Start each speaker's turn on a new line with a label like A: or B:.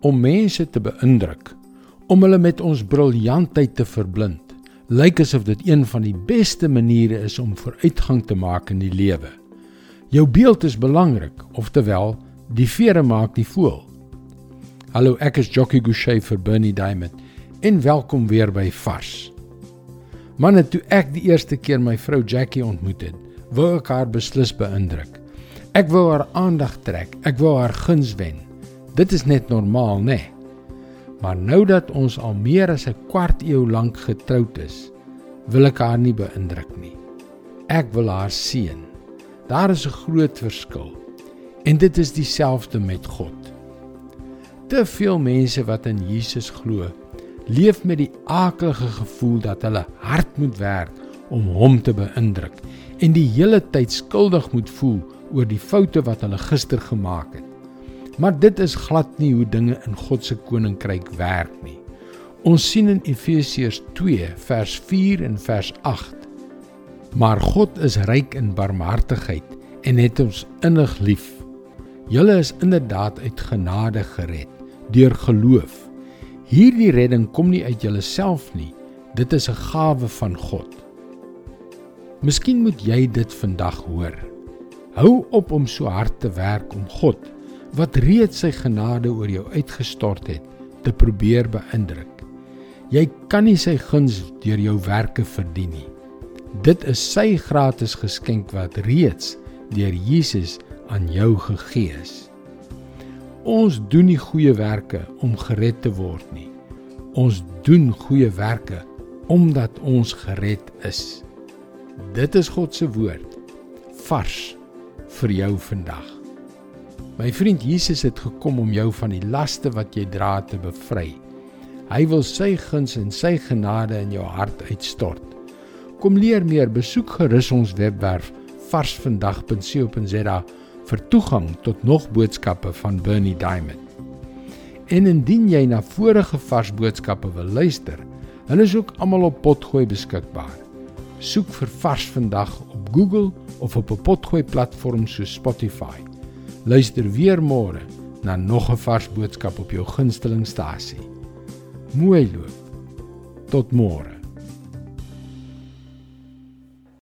A: om mense te beïndruk, om hulle met ons briljantheid te verblind. Lyk asof dit een van die beste maniere is om vooruitgang te maak in die lewe. Jou beeld is belangrik, oftewel, die vere maak die voël. Hallo, ek is Jockey Gouchee vir Bernie Diamond en welkom weer by Vars. Manne, toe ek die eerste keer my vrou Jackie ontmoet het, wou ek haar beslis beïndruk. Ek wou haar aandag trek, ek wou haar guns wen. Dit is net normaal, né? Nee? Maar nou dat ons al meer as 'n kwart eeu lank getroud is, wil ek haar nie beïndruk nie. Ek wil haar seën. Daar is 'n groot verskil. En dit is dieselfde met God. Te veel mense wat in Jesus glo, leef met die aaklige gevoel dat hulle hard moet werk om hom te beïndruk en die hele tyd skuldig moet voel oor die foute wat hulle gister gemaak het. Maar dit is glad nie hoe dinge in God se koninkryk werk nie. Ons sien in Efesiërs 2 vers 4 en vers 8. Maar God is ryk in barmhartigheid en het ons innig lief. Julle is inderdaad uit genade gered deur geloof. Hierdie redding kom nie uit julleself nie. Dit is 'n gawe van God. Miskien moet jy dit vandag hoor. Hou op om so hard te werk om God wat reeds sy genade oor jou uitgestort het, te probeer beïndruk. Jy kan nie sy guns deur jou werke verdien nie. Dit is sy gratis geskenk wat reeds deur Jesus aan jou gegee is. Ons doen nie goeie werke om gered te word nie. Ons doen goeie werke omdat ons gered is. Dit is God se woord vars vir jou vandag. My vriend Jesus het gekom om jou van die laste wat jy dra te bevry. Hy wil sy guns en sy genade in jou hart uitstort. Kom leer meer, besoek gerus ons webwerf varsvandag.co.za vir toegang tot nog boodskappe van Bernie Diamond. En indien jy na vorige vars boodskappe wil luister, hulle is ook almal op Potgooi beskikbaar. Soek vir Vars Vandag op Google of op 'n Potgooi platform soos Spotify. Luister weer môre na nog 'n vars boodskap op jou gunstelingstasie. Mooi loop. Tot môre.